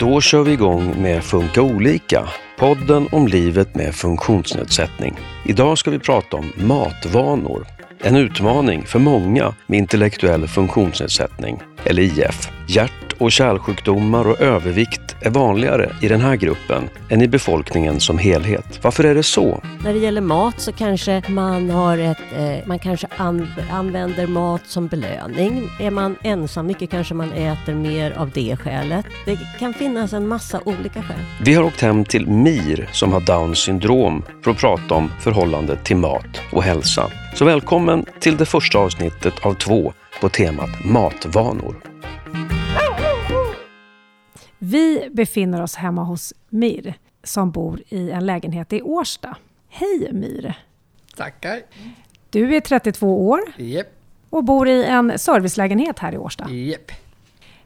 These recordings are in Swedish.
Då kör vi igång med Funka olika, podden om livet med funktionsnedsättning. Idag ska vi prata om matvanor. En utmaning för många med intellektuell funktionsnedsättning, eller IF. Hjärt och kärlsjukdomar och övervikt är vanligare i den här gruppen än i befolkningen som helhet. Varför är det så? När det gäller mat så kanske man har ett, eh, man kanske an, använder mat som belöning. Är man ensam mycket kanske man äter mer av det skälet. Det kan finnas en massa olika skäl. Vi har åkt hem till Mir som har Downs syndrom för att prata om förhållandet till mat och hälsa. Så välkommen till det första avsnittet av två på temat matvanor. Vi befinner oss hemma hos Mir som bor i en lägenhet i Årsta. Hej Mir! Tackar. Du är 32 år Japp, och bor i en servicelägenhet här i Årsta. japp.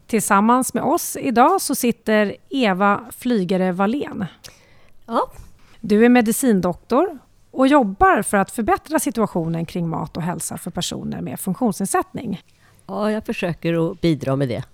Tillsammans med oss idag så sitter Eva Flygare Wallén. Ja, Du är medicindoktor och jobbar för att förbättra situationen kring mat och hälsa för personer med funktionsnedsättning. ja jag försöker att bidra med det.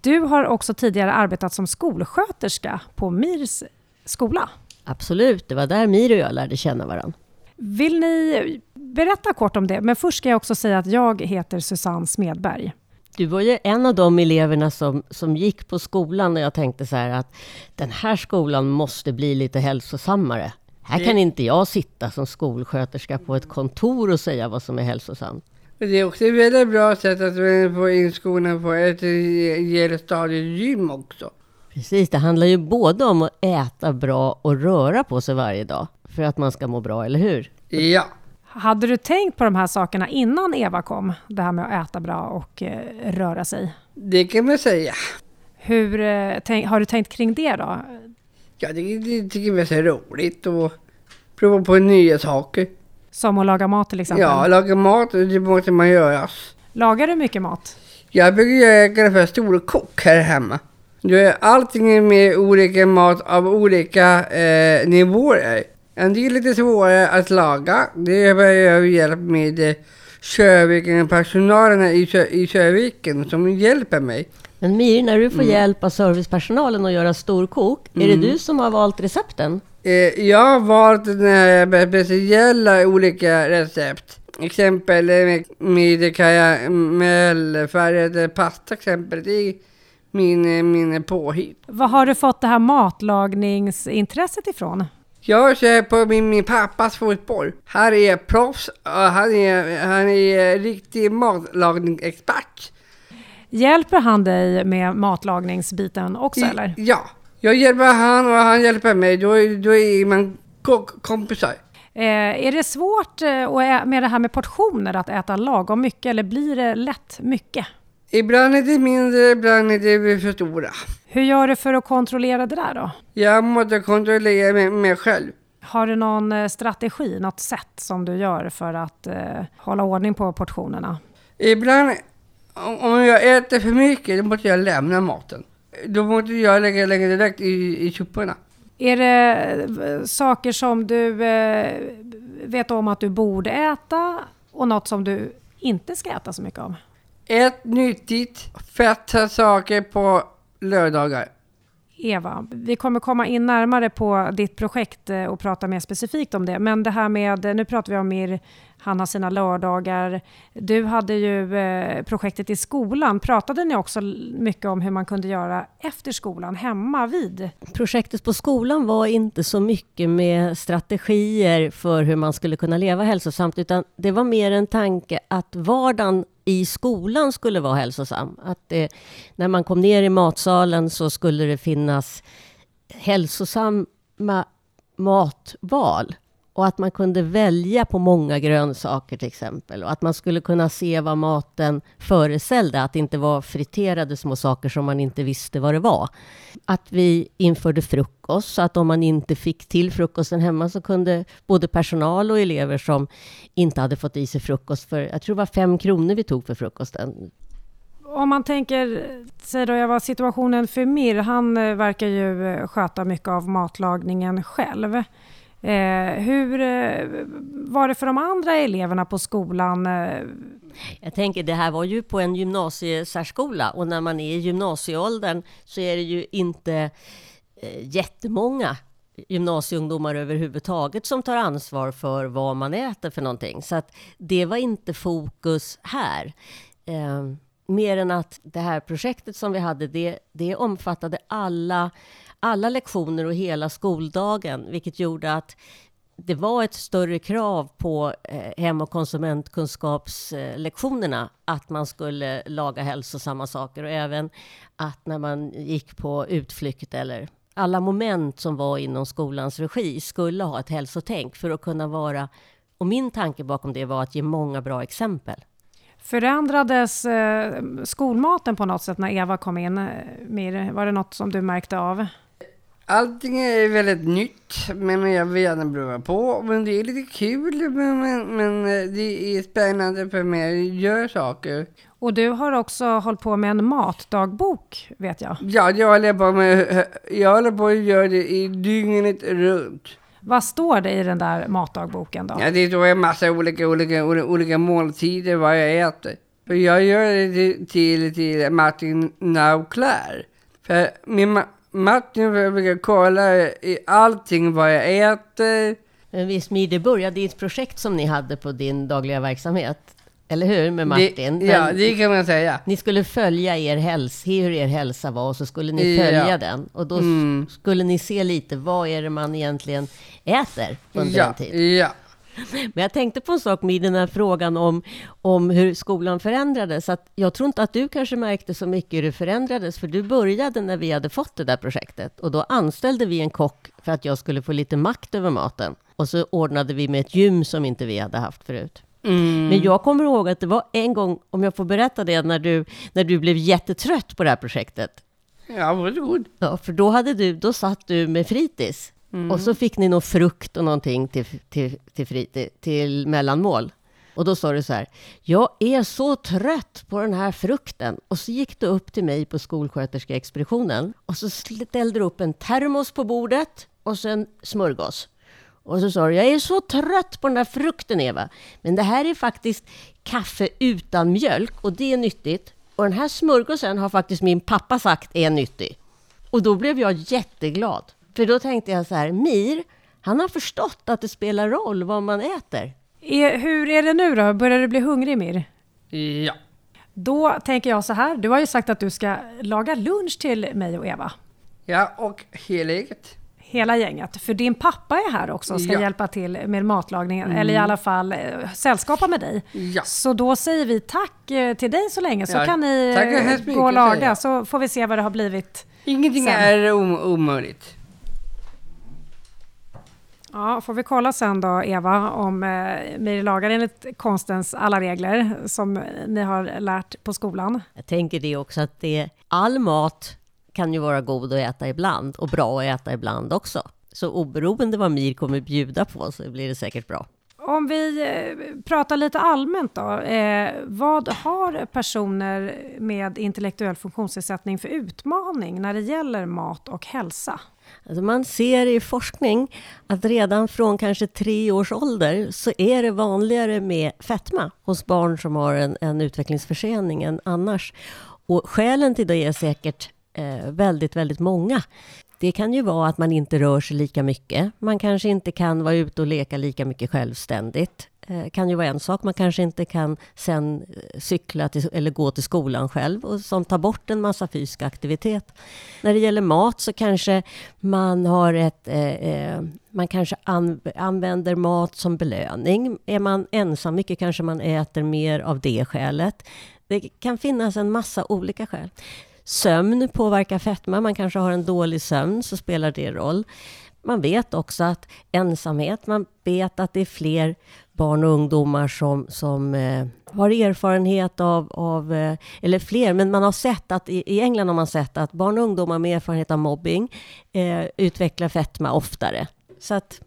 Du har också tidigare arbetat som skolsköterska på Mirs skola. Absolut, det var där Mir och jag lärde känna varandra. Vill ni berätta kort om det? Men först ska jag också säga att jag heter Susanne Smedberg. Du var ju en av de eleverna som, som gick på skolan och jag tänkte så här att den här skolan måste bli lite hälsosammare. Här kan inte jag sitta som skolsköterska på ett kontor och säga vad som är hälsosamt. Men Det är också ett väldigt bra sätt att få in skorna på ett stadiegym också. Precis, det handlar ju både om att äta bra och röra på sig varje dag för att man ska må bra, eller hur? Ja, Hade du tänkt på de här sakerna innan Eva kom? Det här med att äta bra och eh, röra sig. det kan man säga. Hur, eh, tänk, har du tänkt kring det då? Ja, det, det tycker jag är så roligt att prova på nya saker. Som att laga mat till exempel? Ja, laga mat, det måste man göra. Lagar du mycket mat? Jag brukar göra för storkock här hemma. Du är allting med olika mat av olika eh, nivåer. En del är lite svårare att laga. Det behöver jag hjälp med eh, Körviken, personalen i, Kö- i som hjälper mig. Men Mir, när du får hjälp av servicepersonalen att göra storkok, är det du som har valt recepten? Eh, jag har valt den här speciella olika recept. Exempel eh, med, karamellfärgad pasta exempel. Det är min, eh, min påhitt. Vad har du fått det här matlagningsintresset ifrån? Jag kör på min, min pappas fotboll. Han är proffs och han är, han är riktig matlagningsexpert. Hjälper han dig med matlagningsbiten också I- eller? Ja, jag hjälper han och han hjälper mig. Då, är- då är man ko- kompisar. Eh, är det svårt eh, med det här med portioner att äta lagom mycket eller blir det lätt mycket? Ibland är det mindre, ibland är det för stora. Hur gör du för att kontrollera det där då? Jag måste kontrollera mig, mig själv. Har du någon eh, strategi, något sätt som du gör för att eh, hålla ordning på portionerna? Ibland, om jag äter för mycket, då måste jag lämna maten. Då måste jag lägga, lägga direkt i, i soporna. Är det eh, saker som du eh, vet om att du borde äta och något som du inte ska äta så mycket av? Ät nyttigt, feta saker på lördagar. Eva, vi kommer komma in närmare på ditt projekt eh, och prata mer specifikt om det. Men det här med, nu pratar vi om Mir, han har sina lördagar. Du hade ju eh, projektet i skolan. Pratade ni också mycket om hur man kunde göra efter skolan, hemma vid? Projektet på skolan var inte så mycket med strategier för hur man skulle kunna leva hälsosamt, utan det var mer en tanke att vardagen i skolan skulle vara hälsosam. Att det, när man kom ner i matsalen så skulle det finnas hälsosamma matval. Och att man kunde välja på många grönsaker till exempel. Och att man skulle kunna se vad maten föreställde. Att det inte var friterade små saker som man inte visste vad det var. Att vi införde frukost. Så att om man inte fick till frukosten hemma så kunde både personal och elever som inte hade fått i sig frukost för, jag tror det var fem kronor vi tog för frukosten. Om man tänker, säg då jag var situationen för Mir, han eh, verkar ju eh, sköta mycket av matlagningen själv. Eh, hur eh, var det för de andra eleverna på skolan? Eh? Jag tänker, det här var ju på en gymnasiesärskola och när man är i gymnasieåldern så är det ju inte eh, jättemånga gymnasieungdomar överhuvudtaget som tar ansvar för vad man äter för någonting. Så att det var inte fokus här. Eh, mer än att det här projektet som vi hade, det, det omfattade alla, alla lektioner och hela skoldagen, vilket gjorde att det var ett större krav på eh, hem och konsumentkunskapslektionerna att man skulle laga hälsosamma saker och även att när man gick på utflykt eller alla moment som var inom skolans regi skulle ha ett hälsotänk för att kunna vara, och min tanke bakom det var att ge många bra exempel. Förändrades eh, skolmaten på något sätt när Eva kom in? Mir, var det något som du märkte av? Allting är väldigt nytt, men jag vill gärna prova på. Men det är lite kul, men, men, men eh, det är spännande för mig att göra saker. Och du har också hållit på med en matdagbok, vet jag. Ja, jag håller på med, jag håller på att göra det i dygnet runt. Vad står det i den där matdagboken då? Ja, det står en massa olika, olika, olika, måltider vad jag äter. För jag gör det till, till, Martin Nauklär. För min Ma- Martin brukar kolla i allting vad jag äter. Men visst, det började i ett projekt som ni hade på din dagliga verksamhet, eller hur? Med Martin? Det, ja, det kan man säga. Ni skulle följa er hälsa, hur er hälsa var och så skulle ni Ja. följa den. Och då Mm. skulle ni se lite, vad är det man egentligen äter under en Ja, tid? ja. Men jag tänkte på en sak med den här frågan om, om hur skolan förändrades. Att jag tror inte att du kanske märkte så mycket hur det förändrades, för du började när vi hade fått det där projektet. Och då anställde vi en kock för att jag skulle få lite makt över maten. Och så ordnade vi med ett gym som inte vi hade haft förut. Mm. Men jag kommer ihåg att det var en gång, om jag får berätta det, när du, när du blev jättetrött på det här projektet. Ja, varsågod. Ja, för då, hade du, då satt du med fritids. Mm. Och så fick ni någon frukt och någonting till, till, till, fritids, till mellanmål. Och då sa du så här, jag är så trött på den här frukten. Och så gick du upp till mig på skolsköterskeexpeditionen och så ställde du upp en termos på bordet och sen smörgås. Och så sa du, jag är så trött på den där frukten Eva. Men det här är faktiskt kaffe utan mjölk och det är nyttigt. Och den här smörgåsen har faktiskt min pappa sagt är nyttig. Och då blev jag jätteglad. För då tänkte jag så här, Mir, han har förstått att det spelar roll vad man äter. Är, hur är det nu då? Börjar du bli hungrig Mir? Ja. Då tänker jag så här, du har ju sagt att du ska laga lunch till mig och Eva. Ja, och hela eget. Hela gänget. För din pappa är här också och ska Ja. hjälpa till med matlagningen, eller i alla fall eh, sällskapa med dig. Ja. Så då säger vi tack eh, till dig så länge, så Ja, kan ni eh, gå och laga, så får vi se vad det har blivit. Ingenting Sen. är om, omöjligt. Ja, får vi kolla sen då, Eva, om eh, Mir lagar enligt konstens alla regler som ni har lärt på skolan. Jag tänker det också att det, all mat kan ju vara god att äta ibland och bra att äta ibland också. Så oberoende vad Mir kommer bjuda på så blir det säkert bra. Om vi eh, pratar lite allmänt då. Eh, vad har personer med intellektuell funktionsnedsättning för utmaning när det gäller mat och hälsa? Alltså man ser i forskning att redan från kanske tre års ålder så är det vanligare med fetma hos barn som har en, en utvecklingsförsening än annars. Och skälen till det är säkert eh, väldigt, väldigt många. Det kan ju vara att man inte rör sig lika mycket. Man kanske inte kan vara ute och leka lika mycket självständigt. Eh, kan ju vara en sak. Man kanske inte kan sen eh, cykla till, eller gå till skolan själv och som tar bort en massa fysisk aktivitet. När det gäller mat så kanske man har ett... Eh, eh, man kanske an, använder mat som belöning. Är man ensam mycket kanske man äter mer av det skälet. Det kan finnas en massa olika skäl. Sömn påverkar fetma. Man kanske har en dålig sömn, så spelar det roll. Man vet också att ensamhet, man vet att det är fler barn och ungdomar som, som eh, har erfarenhet av, av eh, eller fler, men man har sett att i, i England har man sett att barn och ungdomar med erfarenhet av mobbing eh, utvecklar fetma oftare. Så att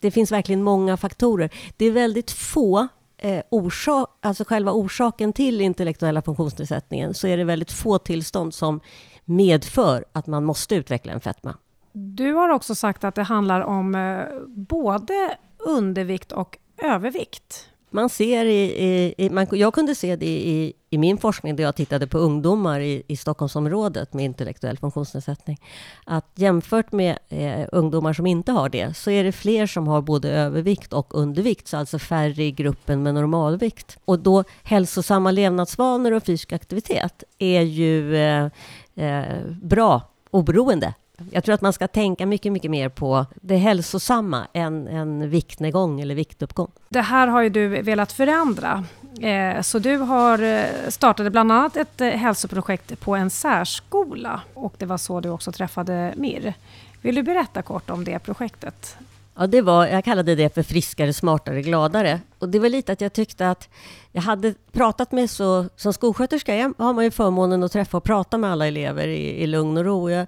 det finns verkligen många faktorer. Det är väldigt få eh, orsak, alltså själva orsaken till intellektuella funktionsnedsättningen, så är det väldigt få tillstånd som medför att man måste utveckla en fetma. Du har också sagt att det handlar om eh, både undervikt och övervikt. Man ser i, i, i man, jag kunde se det i, i min forskning där jag tittade på ungdomar i, i Stockholmsområdet med intellektuell funktionsnedsättning. Att jämfört med eh, ungdomar som inte har det så är det fler som har både övervikt och undervikt, så alltså färre i gruppen med normalvikt. Och då hälsosamma levnadsvanor och fysisk aktivitet är ju eh, eh, bra oberoende jag tror att man ska tänka mycket, mycket mer på det hälsosamma än en viktnedgång eller viktuppgång. Det här har ju du velat förändra. Eh, så du har eh, startade bland annat ett eh, hälsoprojekt på en särskola och det var så du också träffade Mir. Vill du berätta kort om det projektet? Ja, det var, jag kallade det för friskare, smartare, gladare. Och det var lite att jag tyckte att jag hade pratat med så... Som skolsköterska har man ju förmånen att träffa och prata med alla elever i, i lugn och ro. Jag,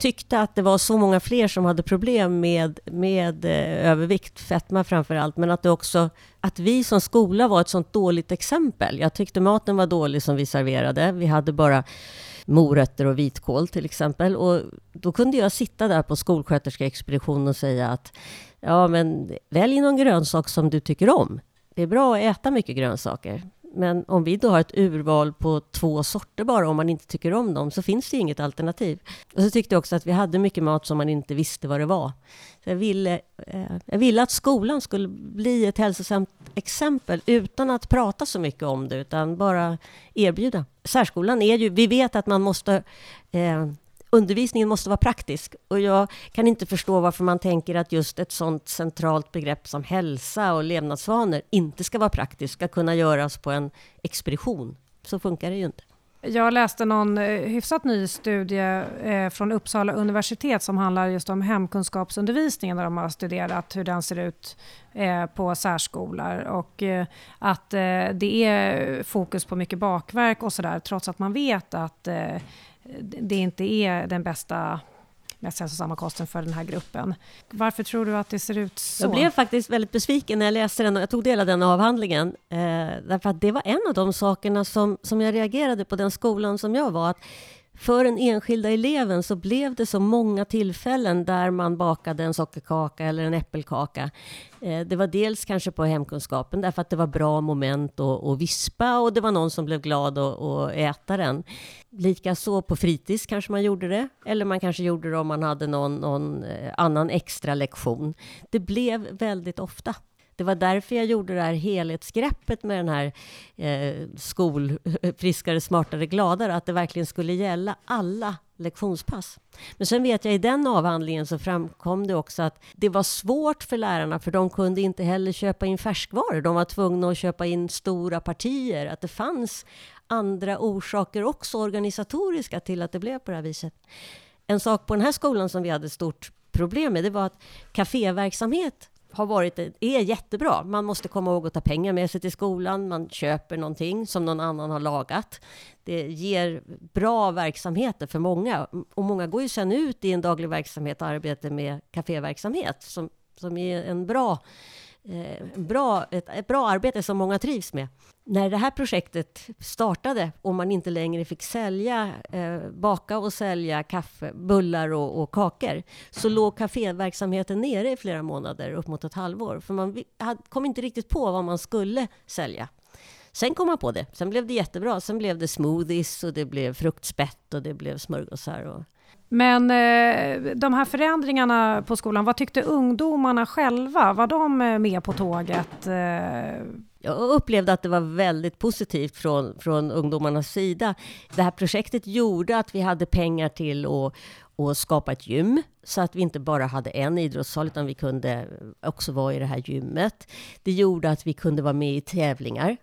tyckte att det var så många fler som hade problem med, med eh, övervikt, fetma framför allt, men att det också att vi som skola var ett sånt dåligt exempel. Jag tyckte maten var dålig som vi serverade. Vi hade bara morötter och vitkål till exempel. Och då kunde jag sitta där på skolsköterskeexpeditionen och säga att ja, men välj någon grönsak som du tycker om. Det är bra att äta mycket grönsaker. Men om vi då har ett urval på två sorter bara, om man inte tycker om dem, så finns det inget alternativ. Och så tyckte jag också att vi hade mycket mat som man inte visste vad det var. Så jag, ville, eh, jag ville att skolan skulle bli ett hälsosamt exempel utan att prata så mycket om det, utan bara erbjuda. Särskolan är ju, vi vet att man måste eh, undervisningen måste vara praktisk. Och jag kan inte förstå varför man tänker att just ett sådant centralt begrepp som hälsa och levnadsvanor inte ska vara praktiskt, ska kunna göras på en expedition. Så funkar det ju inte. Jag läste någon eh, hyfsat ny studie eh, från Uppsala universitet som handlar just om hemkunskapsundervisningen där de har studerat hur den ser ut eh, på särskolor och att det är fokus på mycket bakverk och sådär trots att man vet att det inte är den bästa mest hälsosamma kosten för den här gruppen. Varför tror du att det ser ut så? Jag blev faktiskt väldigt besviken när jag läste den och jag tog del av den avhandlingen. Eh, därför att det var en av de sakerna som, som jag reagerade på den skolan som jag var. Att för den enskilda eleven så blev det så många tillfällen där man bakade en sockerkaka eller en äppelkaka. Eh, det var dels kanske på hemkunskapen därför att det var bra moment att vispa och det var någon som blev glad att äta den. Likaså på fritids kanske man gjorde det, eller man kanske gjorde det om man hade någon, någon eh, annan extra lektion. Det blev väldigt ofta. Det var därför jag gjorde det här helhetsgreppet med den här eh, skol, friskare, smartare, gladare, att det verkligen skulle gälla alla lektionspass. Men sen vet jag i den avhandlingen så framkom det också att det var svårt för lärarna för de kunde inte heller köpa in färskvaror. De var tvungna att köpa in stora partier. Att det fanns andra orsaker också organisatoriska till att det blev på det här viset. En sak på den här skolan som vi hade stort problem med, det var att kaféverksamhet har varit, är jättebra. Man måste komma ihåg att ta pengar med sig till skolan. Man köper någonting som någon annan har lagat. Det ger bra verksamheter för många. Och många går ju sen ut i en daglig verksamhet och arbetar med kaféverksamhet som, som är en bra Eh, bra, ett, ett, bra arbete som många trivs med. När det här projektet startade och man inte längre fick sälja, eh, baka och sälja kaffe, bullar och, och kakor, så låg kaféverksamheten nere i flera månader, upp mot ett halvår. För man hade, kom inte riktigt på vad man skulle sälja. Sen kom man på det. Sen blev det jättebra. Sen blev det smoothies och det blev fruktspett och det blev smörgåsar. Och, men eh, de här förändringarna på skolan, vad tyckte ungdomarna själva? Var de eh, med på tåget? Eh? Jag upplevde att det var väldigt positivt från, från ungdomarnas sida. Det här projektet gjorde att vi hade pengar till att, att skapa ett gym, så att vi inte bara hade en idrottssal, utan vi kunde också vara i det här gymmet. Det gjorde att vi kunde vara med i tävlingar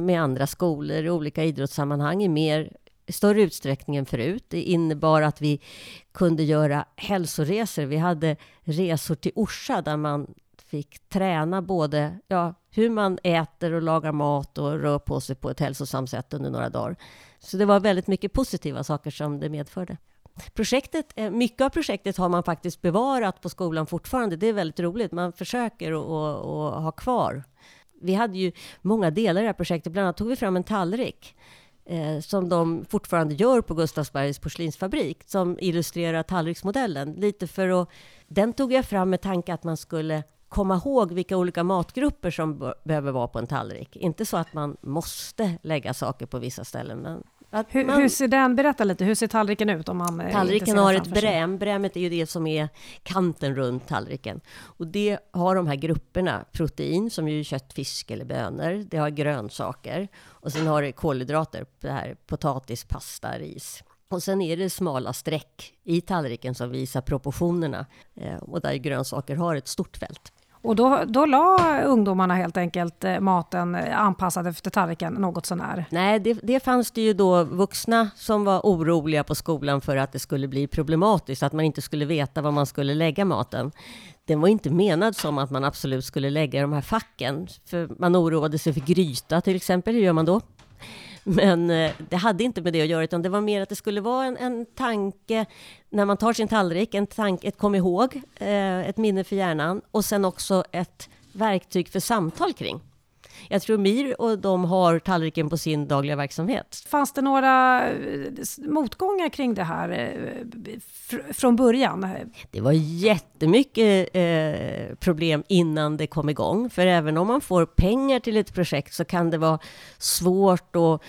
med andra skolor i olika idrottssammanhang i mer större utsträckning än förut. Det innebar att vi kunde göra hälsoresor. Vi hade resor till Orsa där man fick träna både ja, hur man äter och lagar mat och rör på sig på ett hälsosamt sätt under några dagar. Så det var väldigt mycket positiva saker som det medförde. Projektet, eh, mycket av projektet har man faktiskt bevarat på skolan fortfarande. Det är väldigt roligt. Man försöker att ha kvar. Vi hade ju många delar i det här projektet. Bland annat tog vi fram en tallrik eh, som de fortfarande gör på Gustavsbergs porslinsfabrik som illustrerar tallriksmodellen. Lite för att, den tog jag fram med tanke att man skulle komma ihåg vilka olika matgrupper som behöver vara på en tallrik. Inte så att man måste lägga saker på vissa ställen, men hur, man, hur, ser den, berätta lite, hur ser tallriken ut? Om man eh, tallriken har ett bräm, brämet är ju det som är kanten runt tallriken. Och det har de här grupperna, protein som ju kött, fisk eller bönor. Det har grönsaker och sen har det kolhydrater, det här potatis, pasta, ris. Och sen är det smala streck i tallriken som visar proportionerna eh, och där grönsaker har ett stort fält. Och då, då la ungdomarna helt enkelt eh, maten eh, anpassad efter tallriken något sånär? Nej, det, det fanns det ju då vuxna som var oroliga på skolan för att det skulle bli problematiskt, att man inte skulle veta var man skulle lägga maten. Den var inte menad som att man absolut skulle lägga de här facken, för man oroade sig för gryta till exempel. Hur gör man då? Men eh, det hade inte med det att göra, utan det var mer att det skulle vara en, en tanke när man tar sin tallrik, en tanke, ett kom ihåg, eh, ett minne för hjärnan och sen också ett verktyg för samtal kring. Jag tror Mir och de har tallriken på sin dagliga verksamhet. Fanns det några eh, motgångar kring det här eh, från början? Det var jättemycket eh, problem innan det kom igång. För även om man får pengar till ett projekt så kan det vara svårt att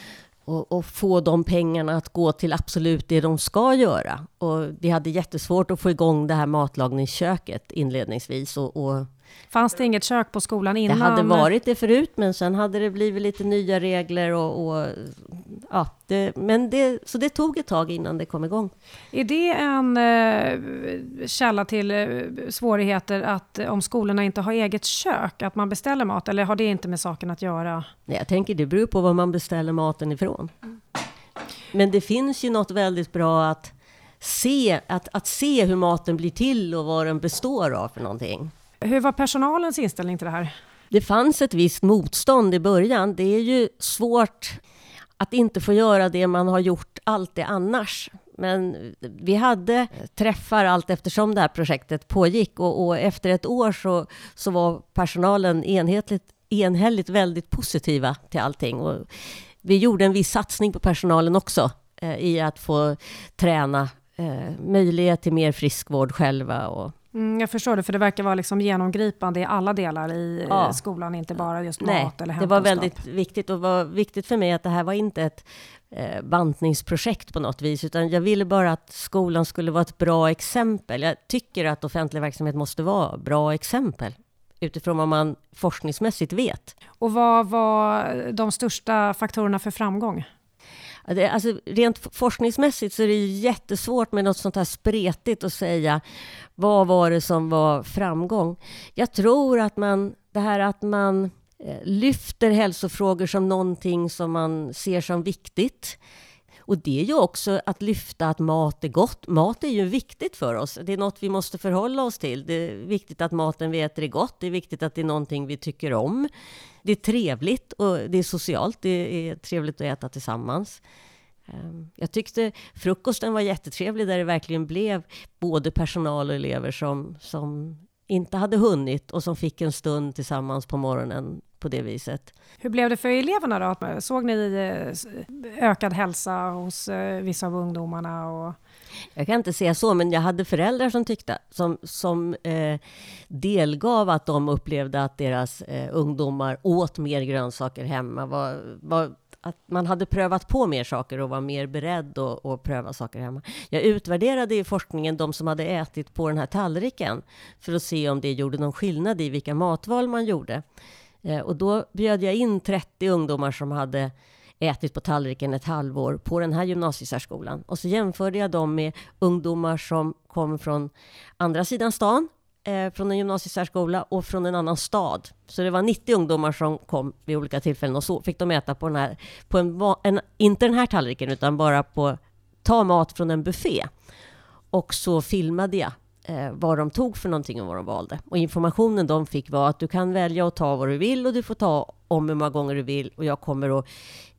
och, och, få de pengarna att gå till absolut det de ska göra. Och vi hade jättesvårt att få igång det här matlagningsköket inledningsvis och, och Fanns det inget kök på skolan innan? Det hade varit det förut, men sen hade det blivit lite nya regler och, och ja, det, men det, så det tog ett tag innan det kom igång. Är det en eh, källa till eh, svårigheter att om skolorna inte har eget kök, att man beställer mat, eller har det inte med saken att göra? Nej, jag tänker det beror på var man beställer maten ifrån. Men det finns ju något väldigt bra att se, att, att se hur maten blir till och vad den består av för någonting. Hur var personalens inställning till det här? Det fanns ett visst motstånd i början. Det är ju svårt att inte få göra det man har gjort alltid annars. Men vi hade träffar allt eftersom det här projektet pågick och, och efter ett år så, så var personalen enhetligt, enhälligt väldigt positiva till allting. Och vi gjorde en viss satsning på personalen också eh, i att få träna eh, möjlighet till mer friskvård själva och Mm, jag förstår det, för det verkar vara liksom genomgripande i alla delar i ja. skolan, inte bara just Nej, mat eller det var väldigt viktigt och var viktigt för mig att det här var inte ett eh, bantningsprojekt på något vis, utan jag ville bara att skolan skulle vara ett bra exempel. Jag tycker att offentlig verksamhet måste vara bra exempel utifrån vad man forskningsmässigt vet. Och vad var de största faktorerna för framgång? Alltså, rent forskningsmässigt så är det jättesvårt med något sånt här spretigt att säga vad var det som var framgång. Jag tror att man, det här att man eh, lyfter hälsofrågor som någonting som man ser som viktigt. Och det är ju också att lyfta att mat är gott. Mat är ju viktigt för oss. Det är något vi måste förhålla oss till. Det är viktigt att maten vi äter är gott. Det är viktigt att det är någonting vi tycker om. Det är trevligt och det är socialt. Det är trevligt att äta tillsammans. Ehm, jag tyckte frukosten var jättetrevlig där det verkligen blev både personal och elever som, som inte hade hunnit och som fick en stund tillsammans på morgonen på det viset. Hur blev det för eleverna då? Såg ni eh, ökad hälsa hos eh, vissa av ungdomarna? Och... Jag kan inte säga så, men jag hade föräldrar som tyckte, som, som eh, delgav att de upplevde att deras eh, ungdomar åt mer grönsaker hemma, var, var att man hade prövat på mer saker och var mer beredd att, att pröva saker hemma. Jag utvärderade i forskningen de som hade ätit på den här tallriken för att se om det gjorde någon skillnad i vilka matval man gjorde. Eh, och då bjöd jag in 30 ungdomar som hade ätit på tallriken ett halvår på den här gymnasiesärskolan. Och så jämförde jag dem med ungdomar som kom från andra sidan stan, eh, från en gymnasiesärskola och från en annan stad. Så det var 90 ungdomar som kom vid olika tillfällen och så fick de äta på den här, på en, en inte den här tallriken utan bara på, ta mat från en buffé. Och så filmade jag eh, vad de tog för någonting och vad de valde. Och informationen de fick var att du kan välja att ta vad du vill och du får ta om hur många gånger du vill och jag kommer att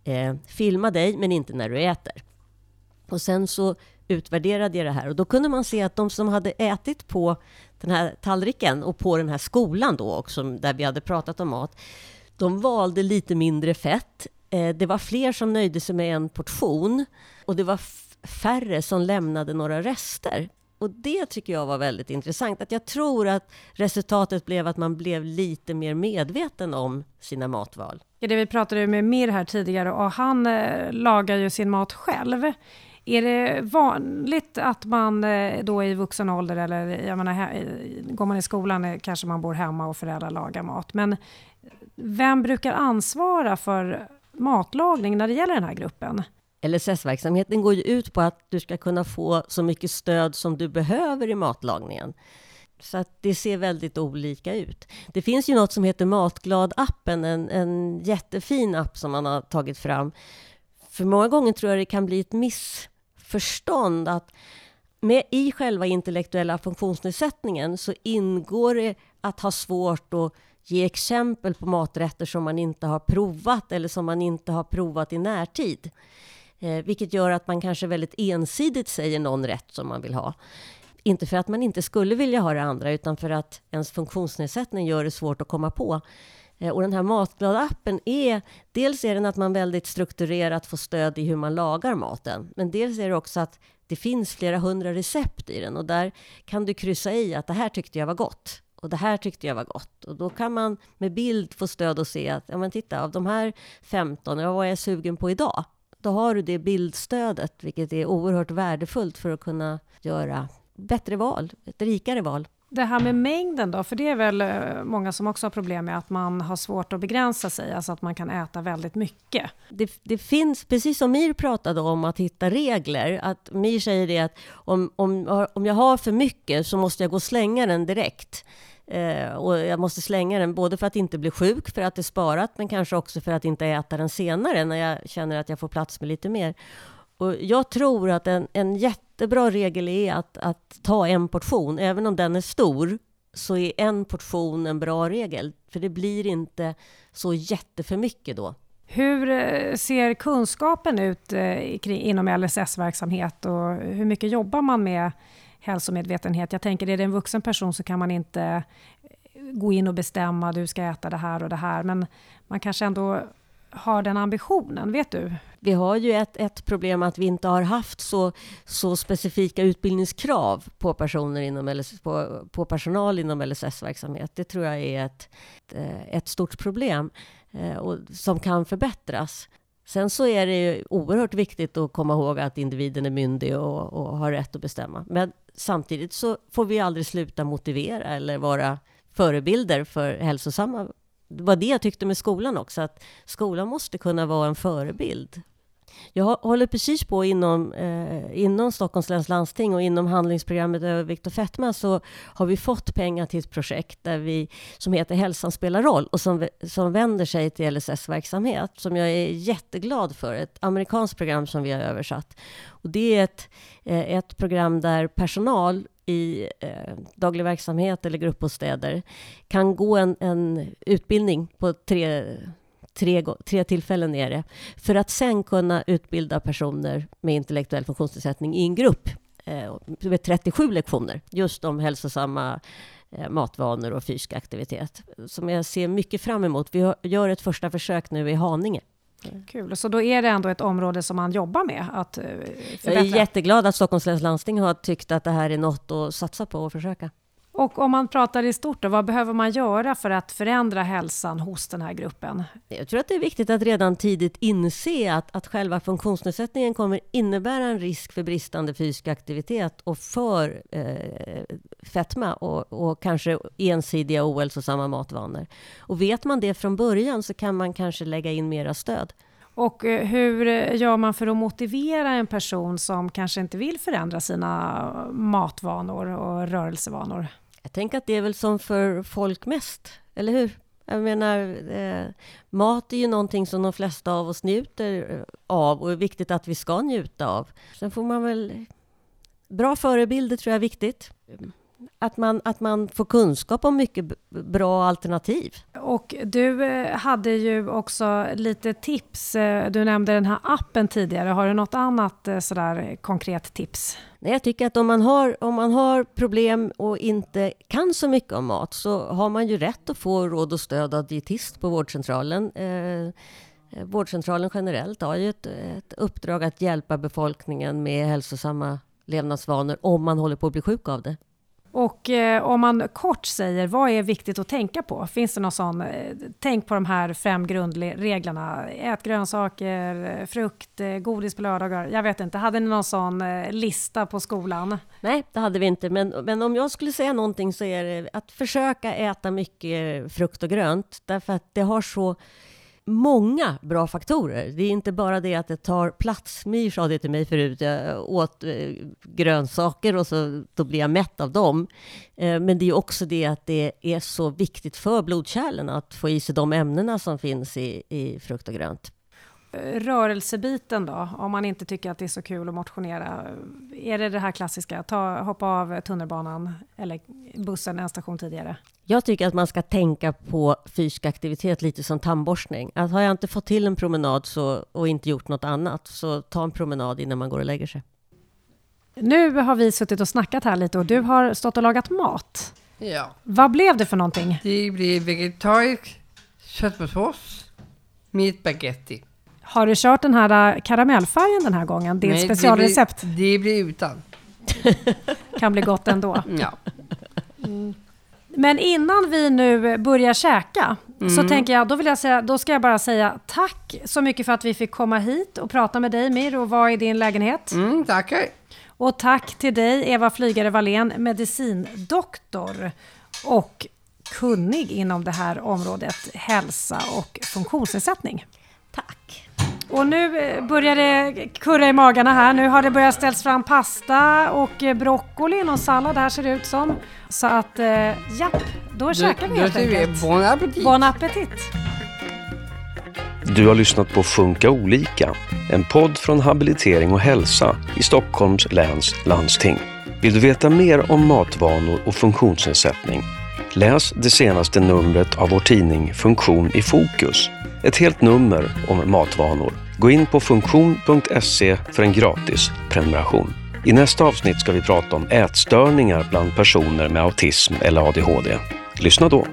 eh, filma dig men inte när du äter. Och sen så utvärderade jag det här och då kunde man se att de som hade ätit på den här tallriken och på den här skolan då också, där vi hade pratat om mat, de valde lite mindre fett, Eh, det var fler som nöjde sig med en portion och det var färre som lämnade några rester. Och det tycker jag var väldigt intressant. Att jag tror att resultatet blev att man blev lite mer medveten om sina matval. Det vi pratade med Mir här tidigare och han eh, lagar ju sin mat själv. Är det vanligt att man eh, då i vuxen ålder eller jag menar, går man i skolan eh, kanske man bor hemma och föräldrar lagar mat. Men vem brukar ansvara för matlagning när det gäller den här gruppen? LSS-verksamheten går ju ut på att du ska kunna få så mycket stöd som du behöver i matlagningen. Så att det ser väldigt olika ut. Det finns ju något som heter Matglad-appen, en, en jättefin app som man har tagit fram. För många gånger tror jag det kan bli ett missförstånd att med i själva intellektuella funktionsnedsättningen så ingår det att ha svårt att ge exempel på maträtter som man inte har provat eller som man inte har provat i närtid. Eh, vilket gör att man kanske väldigt ensidigt säger någon rätt som man vill ha. Inte för att man inte skulle vilja ha det andra, utan för att ens funktionsnedsättning gör det svårt att komma på. Eh, och den här Matglad-appen är, dels är den att man väldigt strukturerat får stöd i hur man lagar maten, men dels är det också att det finns flera hundra recept i den och där kan du kryssa i att det här tyckte jag var gott och det här tyckte jag var gott. Och då kan man med bild få stöd och se att, ja men titta, av de här 15, ja, vad är jag sugen på idag? Då har du det bildstödet, vilket är oerhört värdefullt för att kunna göra bättre val, ett rikare val. Det här med mängden då, för det är väl eh, många som också har problem med att man har svårt att begränsa sig, alltså att man kan äta väldigt mycket. Det, det finns, precis som Mir pratade om, att hitta regler. Att Mir säger det att om, om, om jag har för mycket så måste jag gå och slänga den direkt. Eh, och jag måste slänga den både för att inte bli sjuk, för att det är sparat, men kanske också för att inte äta den senare när jag känner att jag får plats med lite mer. Och jag tror att en, en jättebra regel är att, att ta en portion, även om den är stor, så är en portion en bra regel, för det blir inte så jätteför mycket då. Hur eh, ser kunskapen ut eh, inom LSS-verksamhet och hur mycket jobbar man med hälsomedvetenhet. Jag tänker, är det en vuxen person så kan man inte eh, gå in och bestämma, du ska äta det här och det här, men man kanske ändå har den ambitionen, vet du? Vi har ju ett, ett problem att vi inte har haft så, så specifika utbildningskrav på, personer inom LSS, på, på personal inom LSS-verksamhet. Det tror jag är ett, eh, ett stort problem eh, och, som kan förbättras. Sen så är det ju oerhört viktigt att komma ihåg att individen är myndig och, och har rätt att bestämma. Men samtidigt så får vi aldrig sluta motivera eller vara förebilder för hälsosamma det var det jag tyckte med skolan också, att skolan måste kunna vara en förebild jag håller precis på inom, eh, inom Stockholms läns landsting och inom handlingsprogrammet övervikt och fetma så har vi fått pengar till ett projekt där vi, som heter Hälsan spelar roll och som, som vänder sig till LSS-verksamhet som jag är jätteglad för. Ett amerikanskt program som vi har översatt. Och det är ett, eh, ett program där personal i eh, daglig verksamhet eller gruppbostäder kan gå en, en utbildning på tre tre, tre tillfällen är det, för att sen kunna utbilda personer med intellektuell funktionsnedsättning i en grupp eh, med 37 lektioner, just om hälsosamma eh, matvanor och fysisk aktivitet, som jag ser mycket fram emot. Vi gör ett första försök nu i Haninge. Kul, så då är det ändå ett område som man jobbar med att förbättra? Eh, jag är jätteglad att Stockholms läns landsting har tyckt att det här är något att satsa på och försöka. Och om man pratar i stort, då, vad behöver man göra för att förändra hälsan hos den här gruppen? Jag tror att det är viktigt att redan tidigt inse att, att själva funktionsnedsättningen kommer innebära en risk för bristande fysisk aktivitet och för eh, fetma och, och kanske ensidiga ohälsosamma matvanor. Och vet man det från början så kan man kanske lägga in mera stöd. Och eh, hur gör man för att motivera en person som kanske inte vill förändra sina matvanor och rörelsevanor? Jag tänker att det är väl som för folk mest, eller hur? Jag menar, eh, mat är ju någonting som de flesta av oss njuter eh, av och är viktigt att vi ska njuta av. Sen får man väl... Bra förebilder tror jag är viktigt att man, att man får kunskap om mycket bra alternativ. Och du eh, hade ju också lite tips. Eh, du nämnde den här appen tidigare. Har du något annat eh, sådär konkret tips? Nej, jag tycker att om man, har, om man har problem och inte kan så mycket om mat så har man ju rätt att få råd och stöd av dietist på vårdcentralen. Eh, vårdcentralen generellt har ju ett, ett uppdrag att hjälpa befolkningen med hälsosamma levnadsvanor om man håller på att bli sjuk av det. Och eh, om man kort säger, vad är viktigt att tänka på? Finns det någon sån, eh, tänk på de här fem grundreglerna. Ät grönsaker, frukt, eh, godis på lördagar. Jag vet inte, hade ni någon sån eh, lista på skolan? Nej, det hade vi inte. Men, men om jag skulle säga någonting så är det att försöka äta mycket frukt och grönt. Därför att det har så många bra faktorer. Det är inte bara det att det tar plats. My sa det till mig förut, jag åt eh, grönsaker och så, då blir jag mätt av dem. Eh, men det är också det att det är så viktigt för blodkärlen att få i sig de ämnena som finns i, i frukt och grönt. Eh, rörelsebiten då, om man inte tycker att det är så kul att motionera. Är det det här klassiska, ta, hoppa av tunnelbanan eller bussen en station tidigare? Jag tycker att man ska tänka på fysisk aktivitet lite som tandborstning. Att har jag inte fått till en promenad så, och inte gjort något annat, så ta en promenad innan man går och lägger sig. Nu har vi suttit och snackat här lite och du har stått och lagat mat. Ja. Vad blev det för någonting? Det blir vegetarisk köttfärssås med spaghetti. Har du kört den här äh, karamellfärgen den här gången? Ditt specialrecept? Det blir, det blir utan. Kan bli gott ändå. Ja. Men innan vi nu börjar käka så tänker jag, då vill jag säga, då ska jag bara säga tack så mycket för att vi fick komma hit och prata med dig Mir och vara i din lägenhet. Mm, tackar. Och tack till dig Eva Flygare Wallén, medicindoktor och kunnig inom det här området hälsa och funktionsnedsättning. Och nu eh, börjar det kurra i magarna här. Nu har det börjat ställas fram pasta och eh, broccoli, någon sallad här ser det ut som. Så att, eh, japp, då käkar vi helt enkelt. bon appetit. Bon appetit! Du har lyssnat på Funka olika, en podd från Habilitering och hälsa i Stockholms läns landsting. Vill du veta mer om matvanor och funktionsnedsättning? Läs det senaste numret av vår tidning Funktion i fokus. Ett helt nummer om matvanor. Gå in på funktion.se för en gratis prenumeration. I nästa avsnitt ska vi prata om ätstörningar bland personer med autism eller ADHD. Lyssna då!